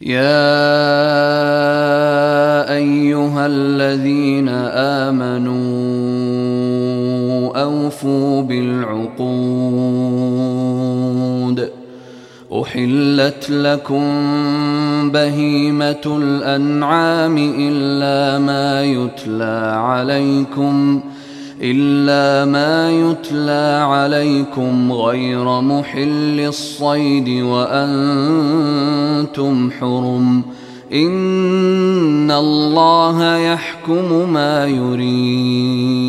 يا ايها الذين امنوا اوفوا بالعقود احلت لكم بهيمه الانعام الا ما يتلى عليكم إلا ما يتلى عليكم غير محل الصيد وأنتم حرم. إن الله يحكم ما يريد.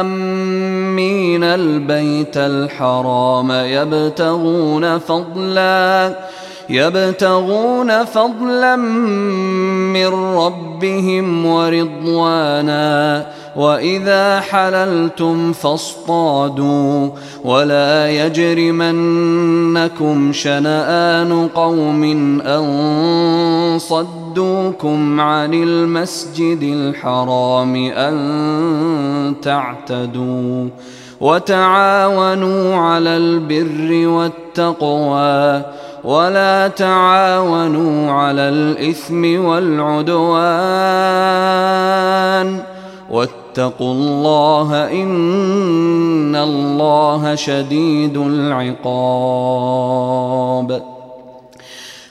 آمين البيت الحرام يبتغون فضلا يبتغون فضلا من ربهم ورضوانا. وإذا حللتم فاصطادوا. ولا يجرمنكم شنآن قوم أن صدوكم عن المسجد الحرام أن تعتدوا وتعاونوا على البر والتقوى ولا تعاونوا على الإثم والعدوان واتقوا الله إن الله شديد العقاب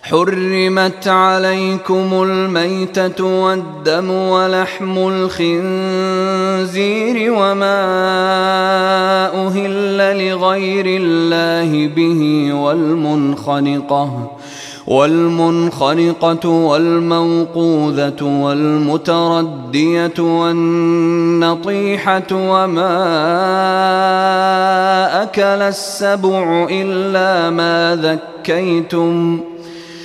حرمت عليكم الميتة والدم ولحم الخنزير وما أهل لغير الله به والمنخنقة والمنخنقة والموقوذة والمتردية والنطيحة وما أكل السبع إلا ما ذكيتم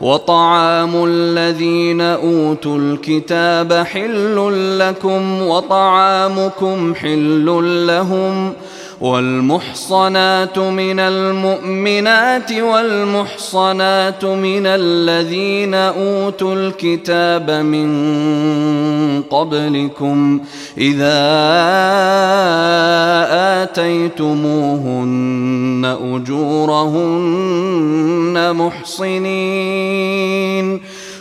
وطعام الذين أوتوا الكتاب حل لكم وطعامكم حل لهم والمحصنات من المؤمنات والمحصنات من الذين أوتوا الكتاب من قبلكم إذا آتيتموهن أجورهن محصنين.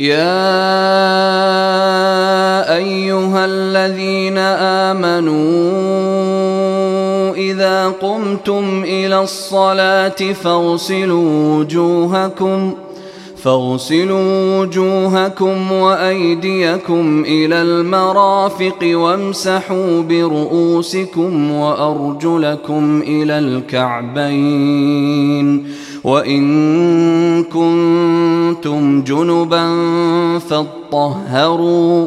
يا أيها الذين آمنوا إذا قمتم إلى الصلاة فاغسلوا وجوهكم فاغسلوا وجوهكم وأيديكم إلى المرافق وامسحوا برؤوسكم وأرجلكم إلى الكعبين وإن كنتم جنبا فاطهروا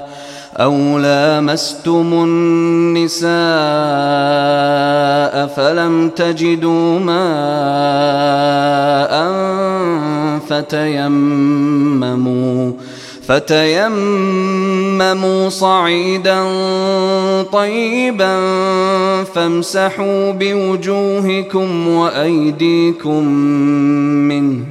أو لامستم النساء فلم تجدوا ماء فتيمموا فتيمموا صعيدا طيبا فامسحوا بوجوهكم وأيديكم منه.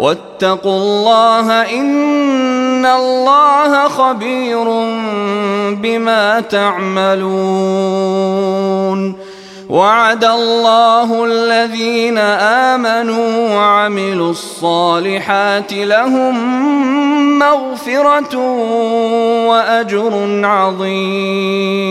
واتقوا الله إن الله خبير بما تعملون. وعد الله الذين آمنوا وعملوا الصالحات لهم مغفرة وأجر عظيم.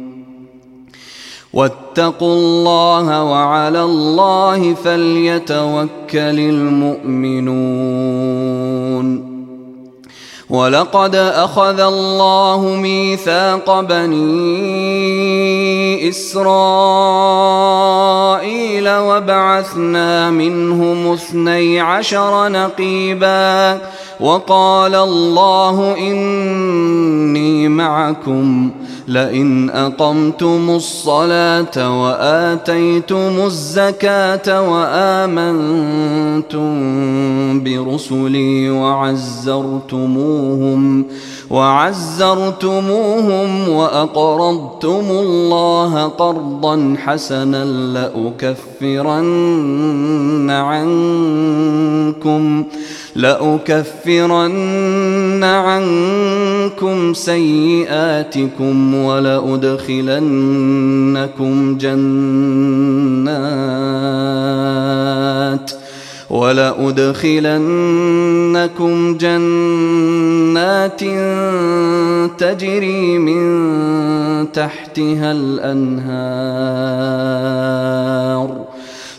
واتقوا الله وعلى الله فليتوكل المؤمنون. ولقد أخذ الله ميثاق بني إسرائيل وبعثنا منهم اثني عشر نقيبا وقال الله إني معكم لئن أقمتم الصلاة وآتيتم الزكاة وآمنتم برسلي وعزرتموهم وعزرتموهم وأقرضتم الله قرضا حسنا لأكفرن عنكم لأكفرن عنكم سيئاتكم ولأدخلنكم جنات ولأدخلنكم جنات تجري من تحتها الأنهار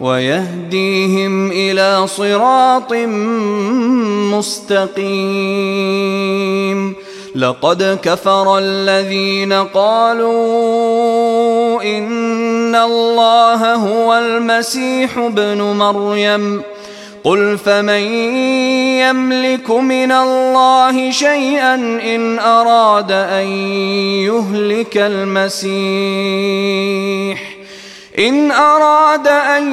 ويهديهم إلى صراط مستقيم. لقد كفر الذين قالوا إن الله هو المسيح ابن مريم. قل فمن يملك من الله شيئا إن أراد أن يهلك المسيح؟ إن أراد أن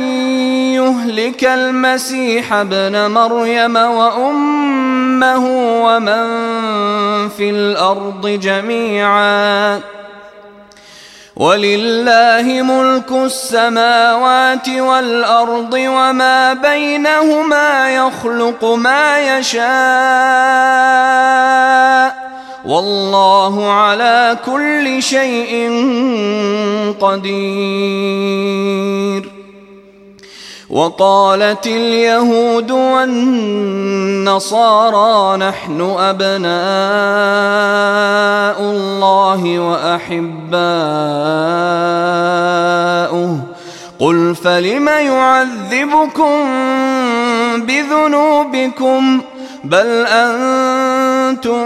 يهلك المسيح ابن مريم وأمه ومن في الأرض جميعا. ولله ملك السماوات والأرض وما بينهما يخلق ما يشاء. والله على كل شيء قدير. وقالت اليهود والنصارى نحن أبناء الله وأحباؤه. قل فلم يعذبكم بذنوبكم؟ بل أنتم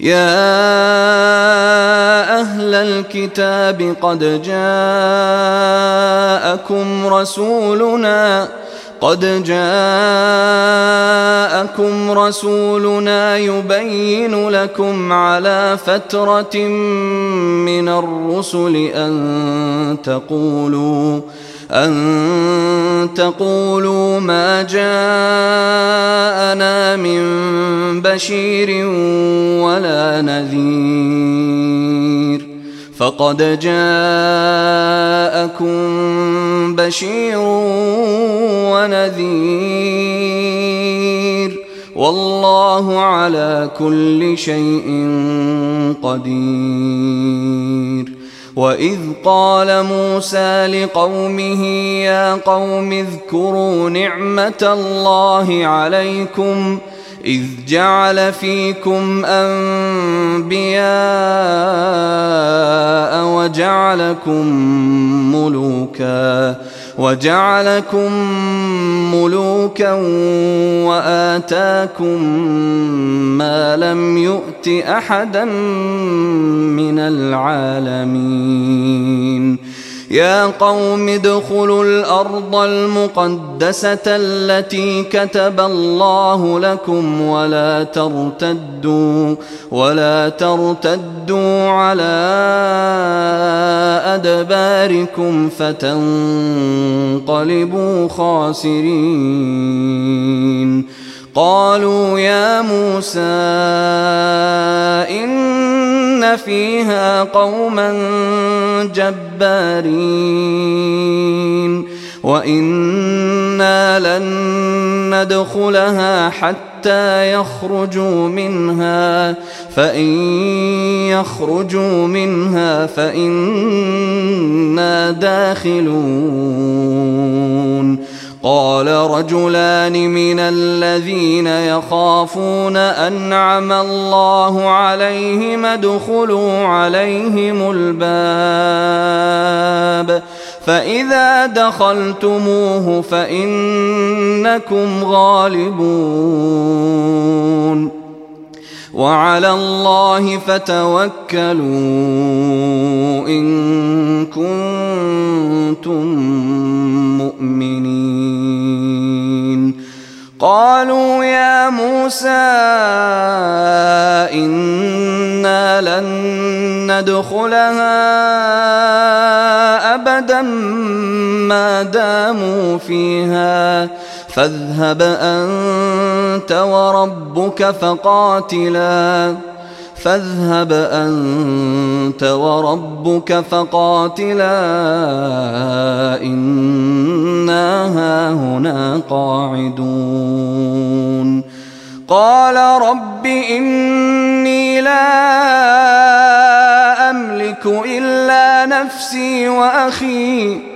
يا أهل الكتاب قد جاءكم رسولنا قد جاءكم رسولنا يبين لكم على فترة من الرسل أن تقولوا أن تقولوا ما جاءنا من بشير ولا نذير. فقد جاءكم بشير ونذير. والله على كل شيء قدير. واذ قال موسى لقومه يا قوم اذكروا نعمه الله عليكم إذ جعل فيكم أنبياء وجعلكم ملوكا وجعلكم ملوكا وآتاكم ما لم يؤت أحدا من العالمين. يا قوم ادخلوا الأرض المقدسة التي كتب الله لكم ولا ترتدوا ولا ترتدوا على أدباركم فتنقلبوا خاسرين. قالوا يا موسى فيها قوما جبارين وإنا لن ندخلها حتى يخرجوا منها فإن يخرجوا منها فإنا داخلون قال رجلان من الذين يخافون أنعم الله عليهم ادخلوا عليهم الباب فإذا دخلتموه فإنكم غالبون وعلى الله فتوكلوا إن كنتم مؤمنين. قالوا يا موسى إنا لن ندخلها أبدا ما داموا فيها. فاذهب أنت وربك فقاتلا. فاذهب أنت وربك فقاتلا. إنا هاهنا قاعدون. قال رب إني لا أملك إلا نفسي وأخي.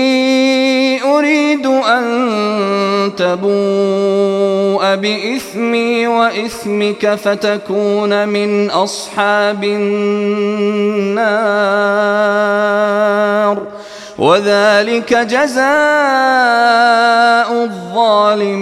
أريد أن تبوء بإثمي وإثمك فتكون من أصحاب النار. وذلك جزاء الظالمين.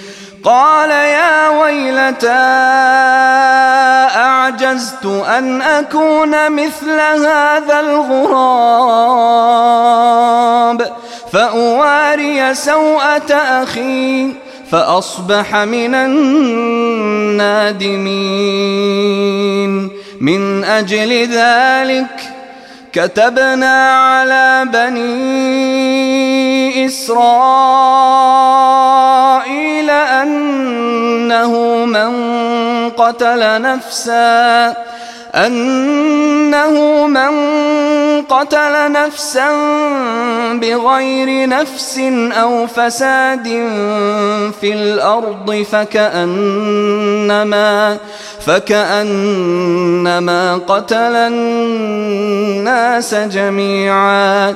قال يا ويلتى أعجزت أن أكون مثل هذا الغراب. فأواري سوءة أخي فأصبح من النادمين. من أجل ذلك كتبنا على بني إسرائيل. أنه من قتل نفساً أنه من قتل نفسا بغير نفس أو فساد في الأرض فكأنما فكأنما قتل الناس جميعا.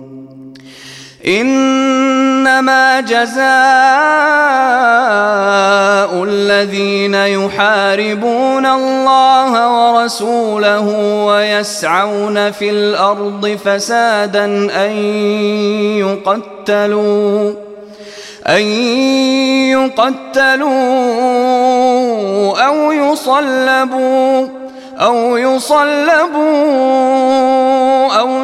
إنما جزاء الذين يحاربون الله ورسوله ويسعون في الأرض فسادا أن يقتلوا أن يقتلوا أو يصلبوا أو يصلبوا أو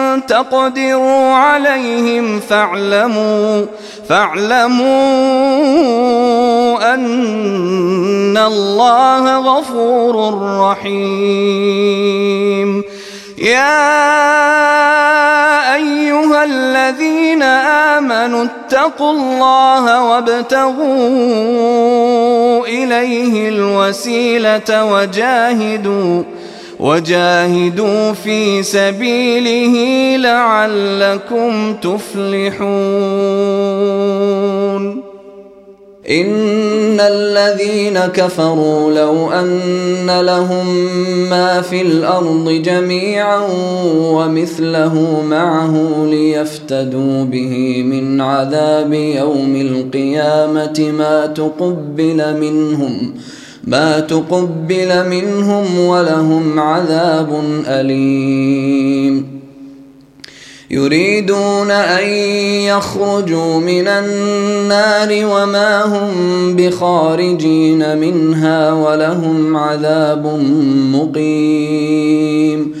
تقدروا عليهم فاعلموا فاعلموا أن الله غفور رحيم. يا أيها الذين آمنوا اتقوا الله وابتغوا إليه الوسيلة وجاهدوا وجاهدوا في سبيله لعلكم تفلحون. إن الذين كفروا لو أن لهم ما في الأرض جميعا ومثله معه ليفتدوا به من عذاب يوم القيامة ما تقبل منهم ما تقبل منهم ولهم عذاب أليم. يريدون أن يخرجوا من النار وما هم بخارجين منها ولهم عذاب مقيم.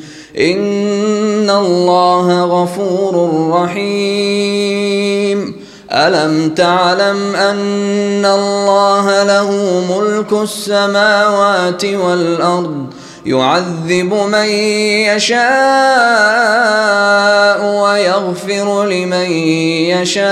إن الله غفور رحيم. ألم تعلم أن الله له ملك السماوات والأرض يعذب من يشاء ويغفر لمن يشاء.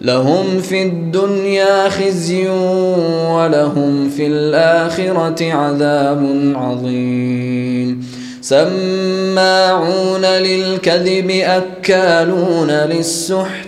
لهم في الدنيا خزي ولهم في الآخرة عذاب عظيم. سماعون للكذب أكالون للسحت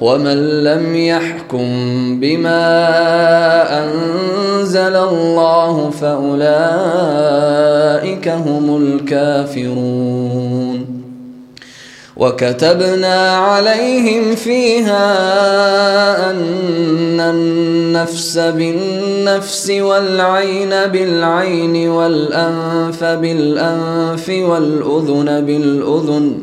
ومن لم يحكم بما انزل الله فاولئك هم الكافرون وكتبنا عليهم فيها ان النفس بالنفس والعين بالعين والانف بالانف والاذن بالاذن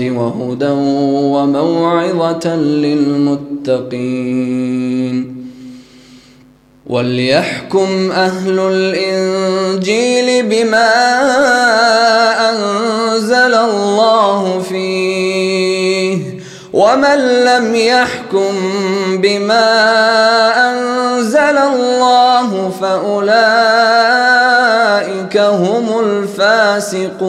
وهدى وموعظة للمتقين وليحكم أهل الإنجيل بما أنزل الله فيه ومن لم يحكم بما أنزل الله فأولئك هم الفاسقون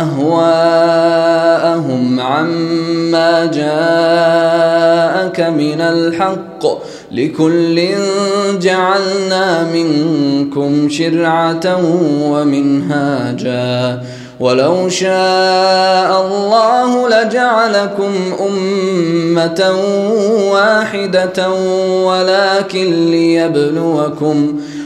أهواءهم عما جاءك من الحق لكل جعلنا منكم شرعة ومنهاجا. ولو شاء الله لجعلكم أمة واحدة ولكن ليبلوكم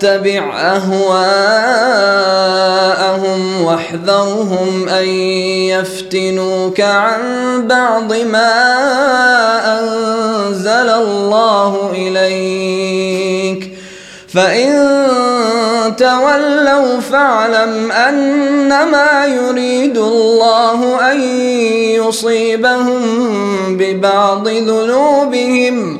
تتبع أهواءهم واحذرهم أن يفتنوك عن بعض ما أنزل الله إليك. فإن تولوا فاعلم أنما يريد الله أن يصيبهم ببعض ذنوبهم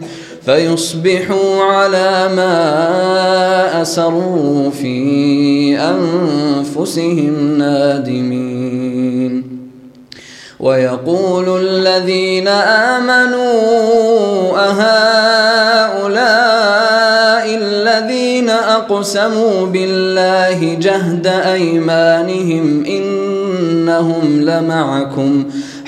فيصبحوا على ما أسروا في أنفسهم نادمين. ويقول الذين آمنوا أهؤلاء الذين أقسموا بالله جهد أيمانهم إنهم لمعكم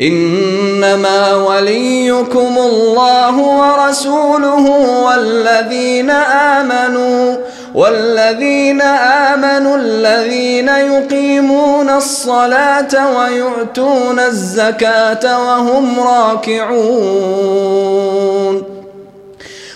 إنما وليكم الله ورسوله والذين آمنوا والذين آمنوا الذين يقيمون الصلاة ويؤتون الزكاة وهم راكعون.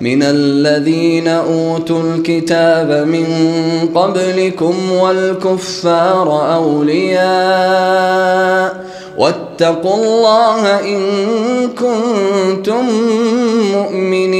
من الذين أوتوا الكتاب من قبلكم والكفار أولياء واتقوا الله إن كنتم مؤمنين.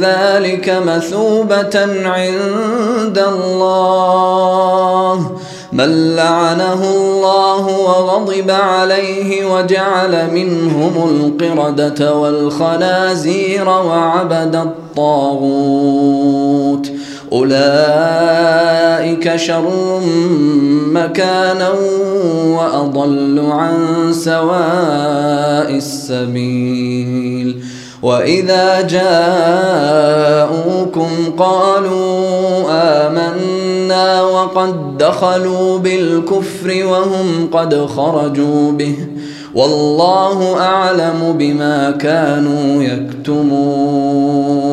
ذلك مثوبة عند الله. من لعنه الله وغضب عليه وجعل منهم القردة والخنازير وعبد الطاغوت. أولئك شر مكانا وأضل عن سواء السبيل. وإذا جاءوكم قالوا آمنا وقد دخلوا بالكفر وهم قد خرجوا به والله أعلم بما كانوا يكتمون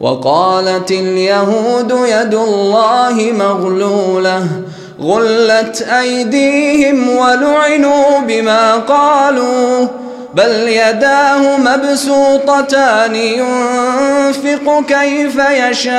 وقالت اليهود يد الله مغلولة غلت أيديهم ولعنوا بما قالوا بل يداه مبسوطتان ينفق كيف يشاء.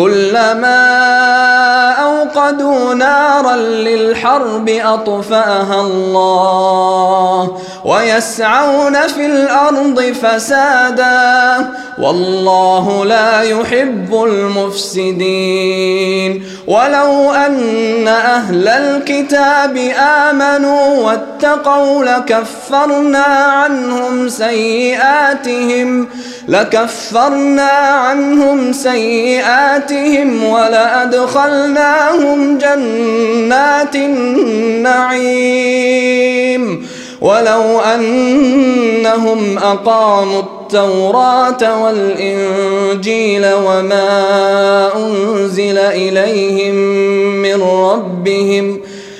كلما أوقدوا نارا للحرب أطفأها الله ويسعون في الأرض فسادا والله لا يحب المفسدين ولو أن أهل الكتاب آمنوا واتقوا لكفرنا عنهم سيئاتهم لكفرنا عنهم سيئاتهم ولأدخلناهم جنات النعيم. ولو أنهم أقاموا التوراة والإنجيل وما أنزل إليهم من ربهم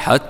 حتى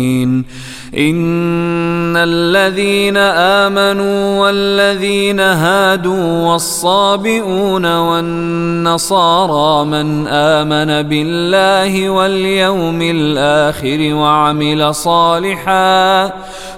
إن الذين آمنوا والذين هادوا والصابئون والنصارى من آمن بالله واليوم الآخر وعمل صالحا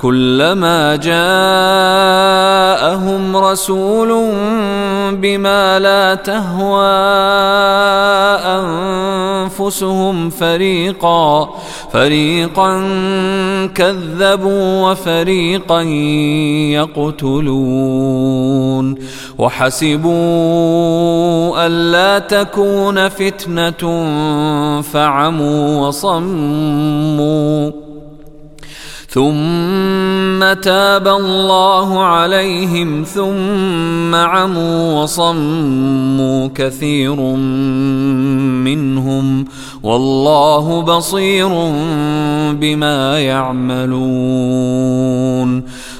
كلما جاءهم رسول بما لا تهوى أنفسهم فريقا فريقا كذبوا وفريقا يقتلون. وحسبوا الا تكون فتنة فعموا وصموا. ثم تاب الله عليهم ثم عموا وصموا كثير منهم والله بصير بما يعملون.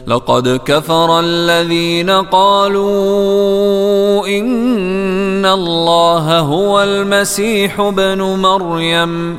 لقد كفر الذين قالوا إن الله هو المسيح ابن مريم.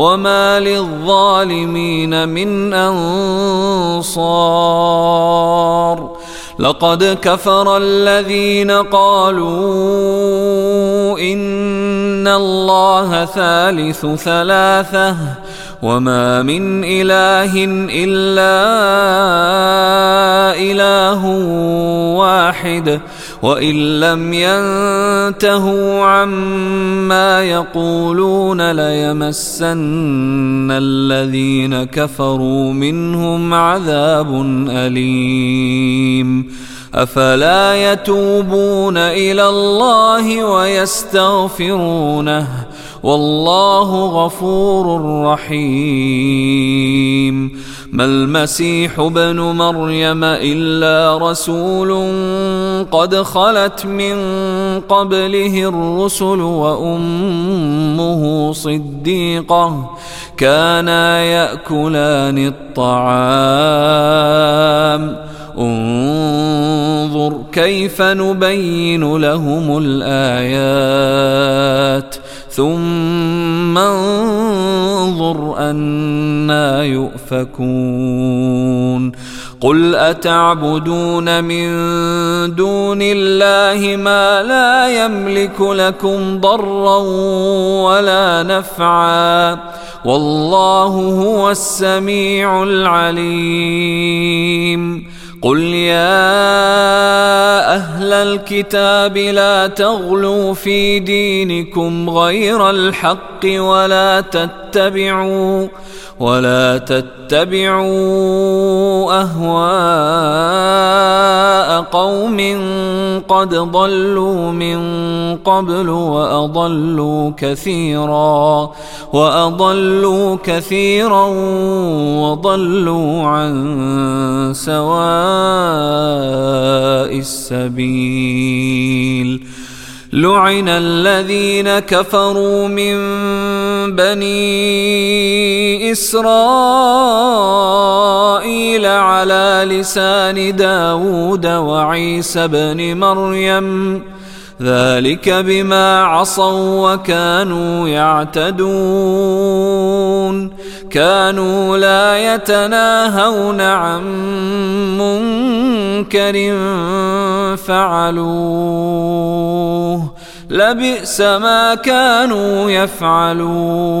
وما للظالمين من انصار لقد كفر الذين قالوا ان الله ثالث ثلاثة وما من اله الا اله واحد وإن لم ينتهوا عما يقولون ليمسن الذين كفروا منهم عذاب أليم. أفلا يتوبون إلى الله ويستغفرونه؟ والله غفور رحيم. ما المسيح ابن مريم إلا رسول قد خلت من قبله الرسل وأمه صديقة كانا يأكلان الطعام. انظر كيف نبين لهم الآيات. ثم انظر أنا يؤفكون قل أتعبدون من دون الله ما لا يملك لكم ضرا ولا نفعا والله هو السميع العليم قل يا أهل الكتاب لا تغلوا في دينكم غير الحق ولا تتبعوا ولا تتبعوا أهواء قوم قد ضلوا من قبل وأضلوا كثيرا وأضلوا كثيرا وضلوا عن سواء السبيل لعن الذين كفروا من بني إسرائيل على لسان داود وعيسى بن مريم ذلك بما عصوا وكانوا يعتدون. كانوا لا يتناهون عن منكر فعلوه. لبئس ما كانوا يفعلون.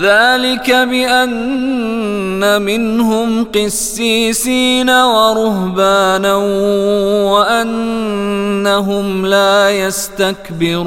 ذلك بأن منهم قسيسين ورهبانا وأنهم لا يستكبرون.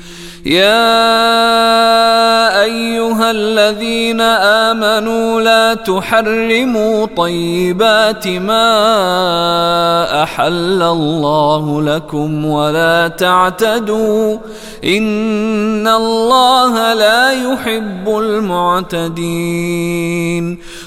يا أيها الذين آمنوا لا تحرموا طيبات ما أحل الله لكم ولا تعتدوا إن الله لا يحب المعتدين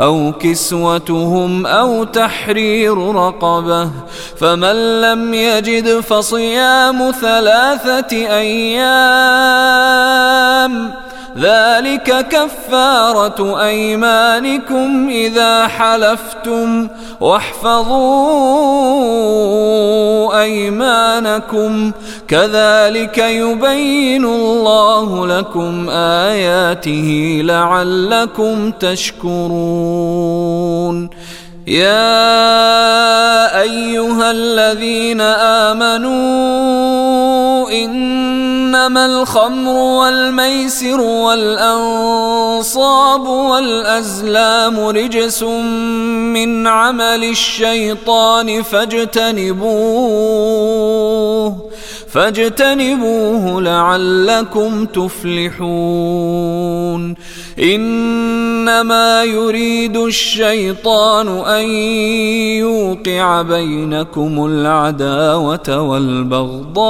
أو كسوتهم أو تحرير رقبة فمن لم يجد فصيام ثلاثة أيام ذلك كفارة أيمانكم إذا حلفتم واحفظوا أيمانكم كذلك يبين الله لكم آياته لعلكم تشكرون. يا أيها الذين آمنوا إنما الخمر والميسر والأنصاب والأزلام رجس من عمل الشيطان فاجتنبوه فاجتنبوه لعلكم تفلحون. إنما يريد الشيطان أن يوقع بينكم العداوة والبغضاء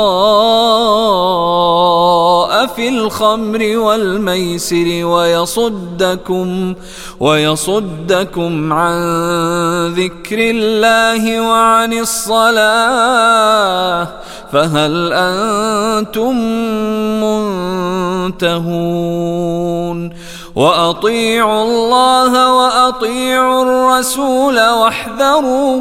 في الخمر والميسر ويصدكم ويصدكم عن ذكر الله وعن الصلاة. فهل أنتم منتهون؟ وأطيعوا الله وأطيعوا الرسول واحذروا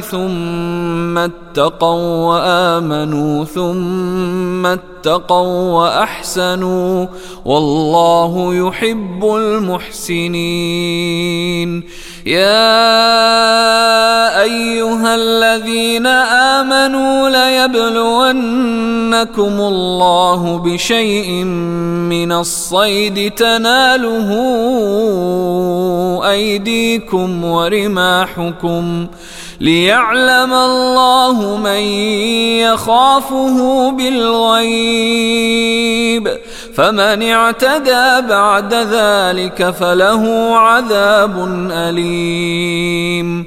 ثم اتقوا وآمنوا ثم اتقوا وأحسنوا والله يحب المحسنين. يا أيها الذين آمنوا ليبلونكم الله بشيء من الصيد تناله أيديكم ورماحكم ليعلم الله من يخافه بالغيب. فمن اعتدى بعد ذلك فله عذاب أليم.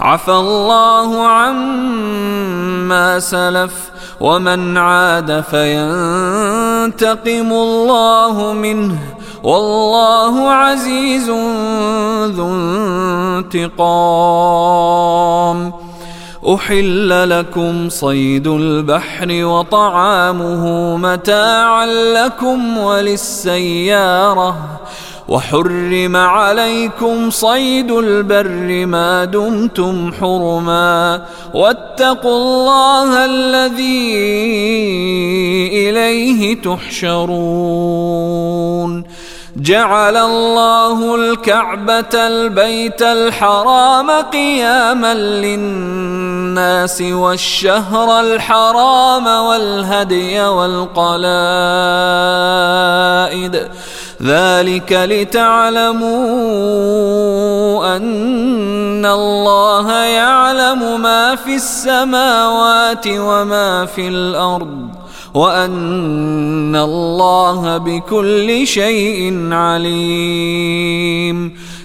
عفى الله عما سلف ومن عاد فينتقم الله منه والله عزيز ذو انتقام. أحل لكم صيد البحر وطعامه متاعا لكم وللسيارة وحرم عليكم صيد البر ما دمتم حرما واتقوا الله الذي إليه تحشرون. جعل الله الكعبة البيت الحرام قياما للناس والشهر الحرام والهدي والقلائد ذلك لتعلموا أن الله يعلم ما في السماوات وما في الأرض وأن الله بكل شيء عليم.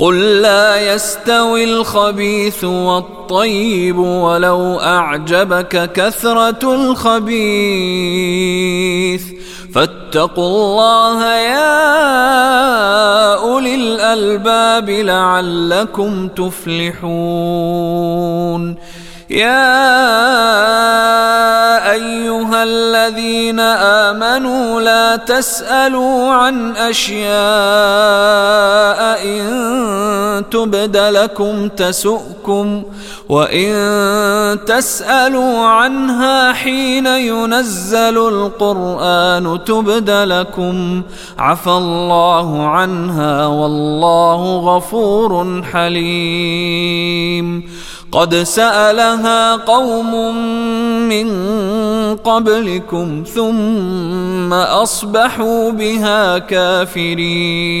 قل لا يستوي الخبيث والطيب ولو أعجبك كثرة الخبيث. فاتقوا الله يا أولي الألباب لعلكم تفلحون. يا أيها الذين آمنوا لا تسألوا عن أشياء إن تبد لكم تسؤكم وإن تسألوا عنها حين ينزل القرآن تبد لكم عفى الله عنها والله غفور حليم قد سألها قوم من قبلكم ثم أصبحوا بها كافرين.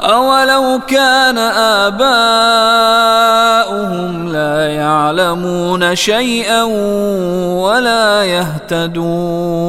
اولو كان اباؤهم لا يعلمون شيئا ولا يهتدون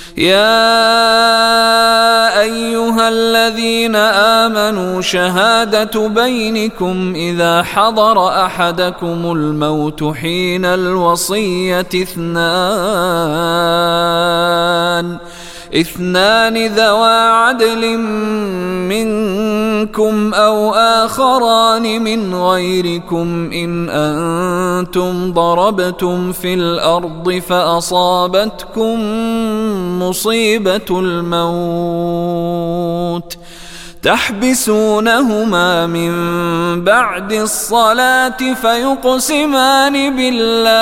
يا أيها الذين آمنوا شهادة بينكم إذا حضر أحدكم الموت حين الوصية اثنان. اثنان ذوا عدل منكم أو آخران من غيركم إن أنتم ضربتم في الأرض فأصابتكم مصيبة الموت تحبسونهما من بعد الصلاة فيقسمان بالله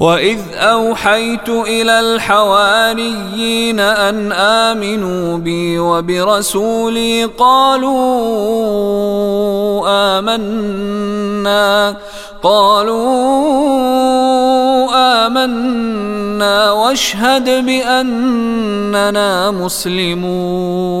واذ اوحيت إلى الحواريين ان امنوا بي وبرسولي قالوا امنا قالوا آمنا واشهد بأننا مسلمون.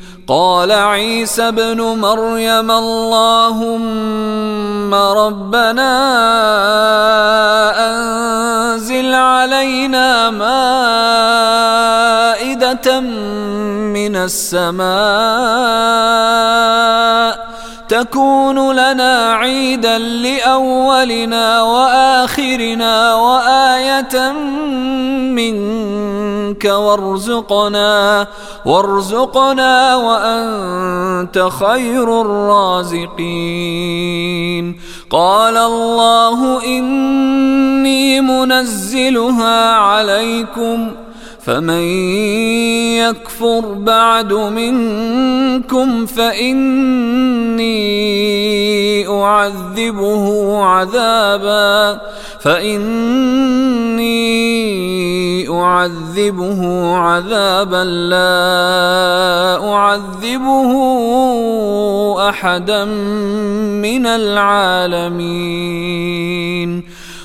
قال عيسى ابن مريم اللهم ربنا أنزل علينا مائدة من السماء تكون لنا عيدا لأولنا وآخرنا وآية منك وارزقنا وارزقنا وأنت خير الرازقين. قال الله إني منزلها عليكم. فمن يكفر بعد منكم فإني أعذبه عذابا فإني أعذبه عذابا لا أعذبه أحدا من العالمين.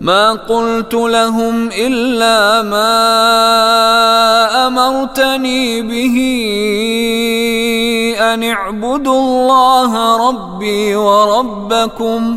ما قلت لهم إلا ما أمرتني به أن اعبدوا الله ربي وربكم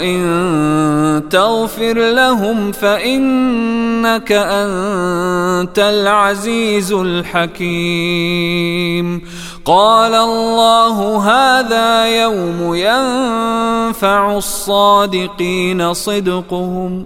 وإن تغفر لهم فإنك أنت العزيز الحكيم. قال الله هذا يوم ينفع الصادقين صدقهم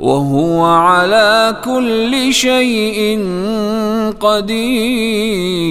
وهو على كل شيء قدير.